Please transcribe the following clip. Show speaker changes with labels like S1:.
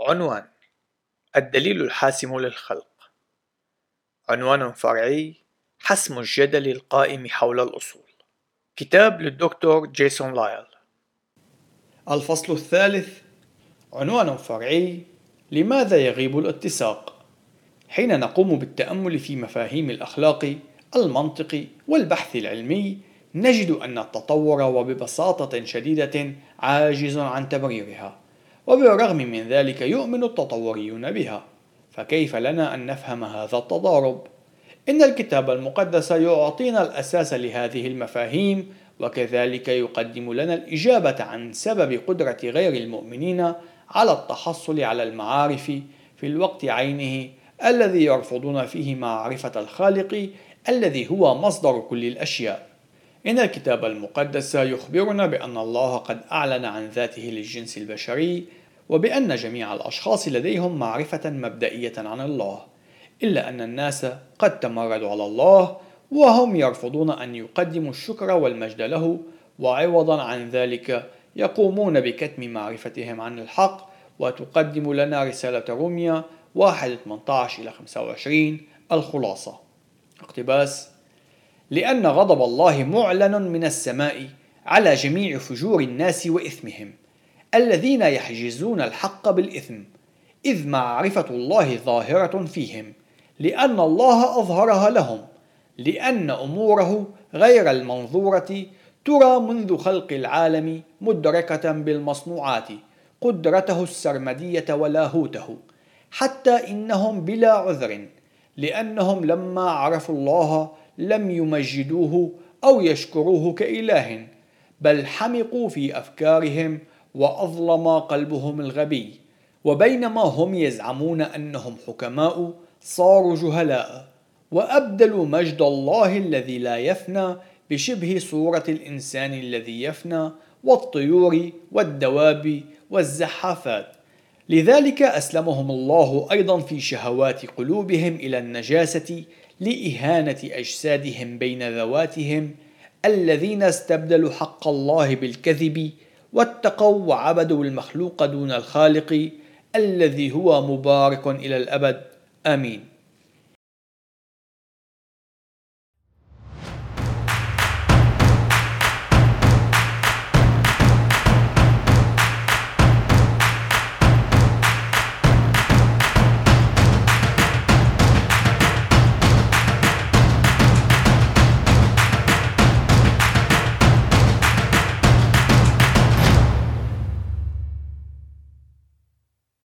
S1: عنوان الدليل الحاسم للخلق. عنوان فرعي حسم الجدل القائم حول الأصول. كتاب للدكتور جيسون لايل.
S2: الفصل الثالث عنوان فرعي لماذا يغيب الاتساق؟ حين نقوم بالتأمل في مفاهيم الأخلاق المنطق والبحث العلمي نجد أن التطور وببساطة شديدة عاجز عن تبريرها. وبالرغم من ذلك يؤمن التطوريون بها فكيف لنا أن نفهم هذا التضارب؟ إن الكتاب المقدس يعطينا الأساس لهذه المفاهيم وكذلك يقدم لنا الإجابة عن سبب قدرة غير المؤمنين على التحصل على المعارف في الوقت عينه الذي يرفضون فيه معرفة الخالق الذي هو مصدر كل الأشياء. إن الكتاب المقدس يخبرنا بأن الله قد أعلن عن ذاته للجنس البشري وبأن جميع الأشخاص لديهم معرفة مبدئية عن الله إلا أن الناس قد تمردوا على الله وهم يرفضون أن يقدموا الشكر والمجد له وعوضا عن ذلك يقومون بكتم معرفتهم عن الحق وتقدم لنا رسالة روميا 1 18 إلى 25 الخلاصة. اقتباس لأن غضب الله معلن من السماء على جميع فجور الناس وإثمهم. الذين يحجزون الحق بالإثم إذ معرفة الله ظاهرة فيهم لأن الله أظهرها لهم لأن أموره غير المنظورة ترى منذ خلق العالم مدركة بالمصنوعات قدرته السرمدية ولاهوته حتى إنهم بلا عذر لأنهم لما عرفوا الله لم يمجدوه أو يشكروه كإله بل حمقوا في أفكارهم وأظلم قلبهم الغبي وبينما هم يزعمون أنهم حكماء صاروا جهلاء وأبدلوا مجد الله الذي لا يفنى بشبه صورة الإنسان الذي يفنى والطيور والدواب والزحافات. لذلك أسلمهم الله أيضا في شهوات قلوبهم إلى النجاسة لإهانة أجسادهم بين ذواتهم الذين استبدلوا حق الله بالكذب واتقوا وعبدوا المخلوق دون الخالق الذي هو مبارك إلى الأبد. آمين.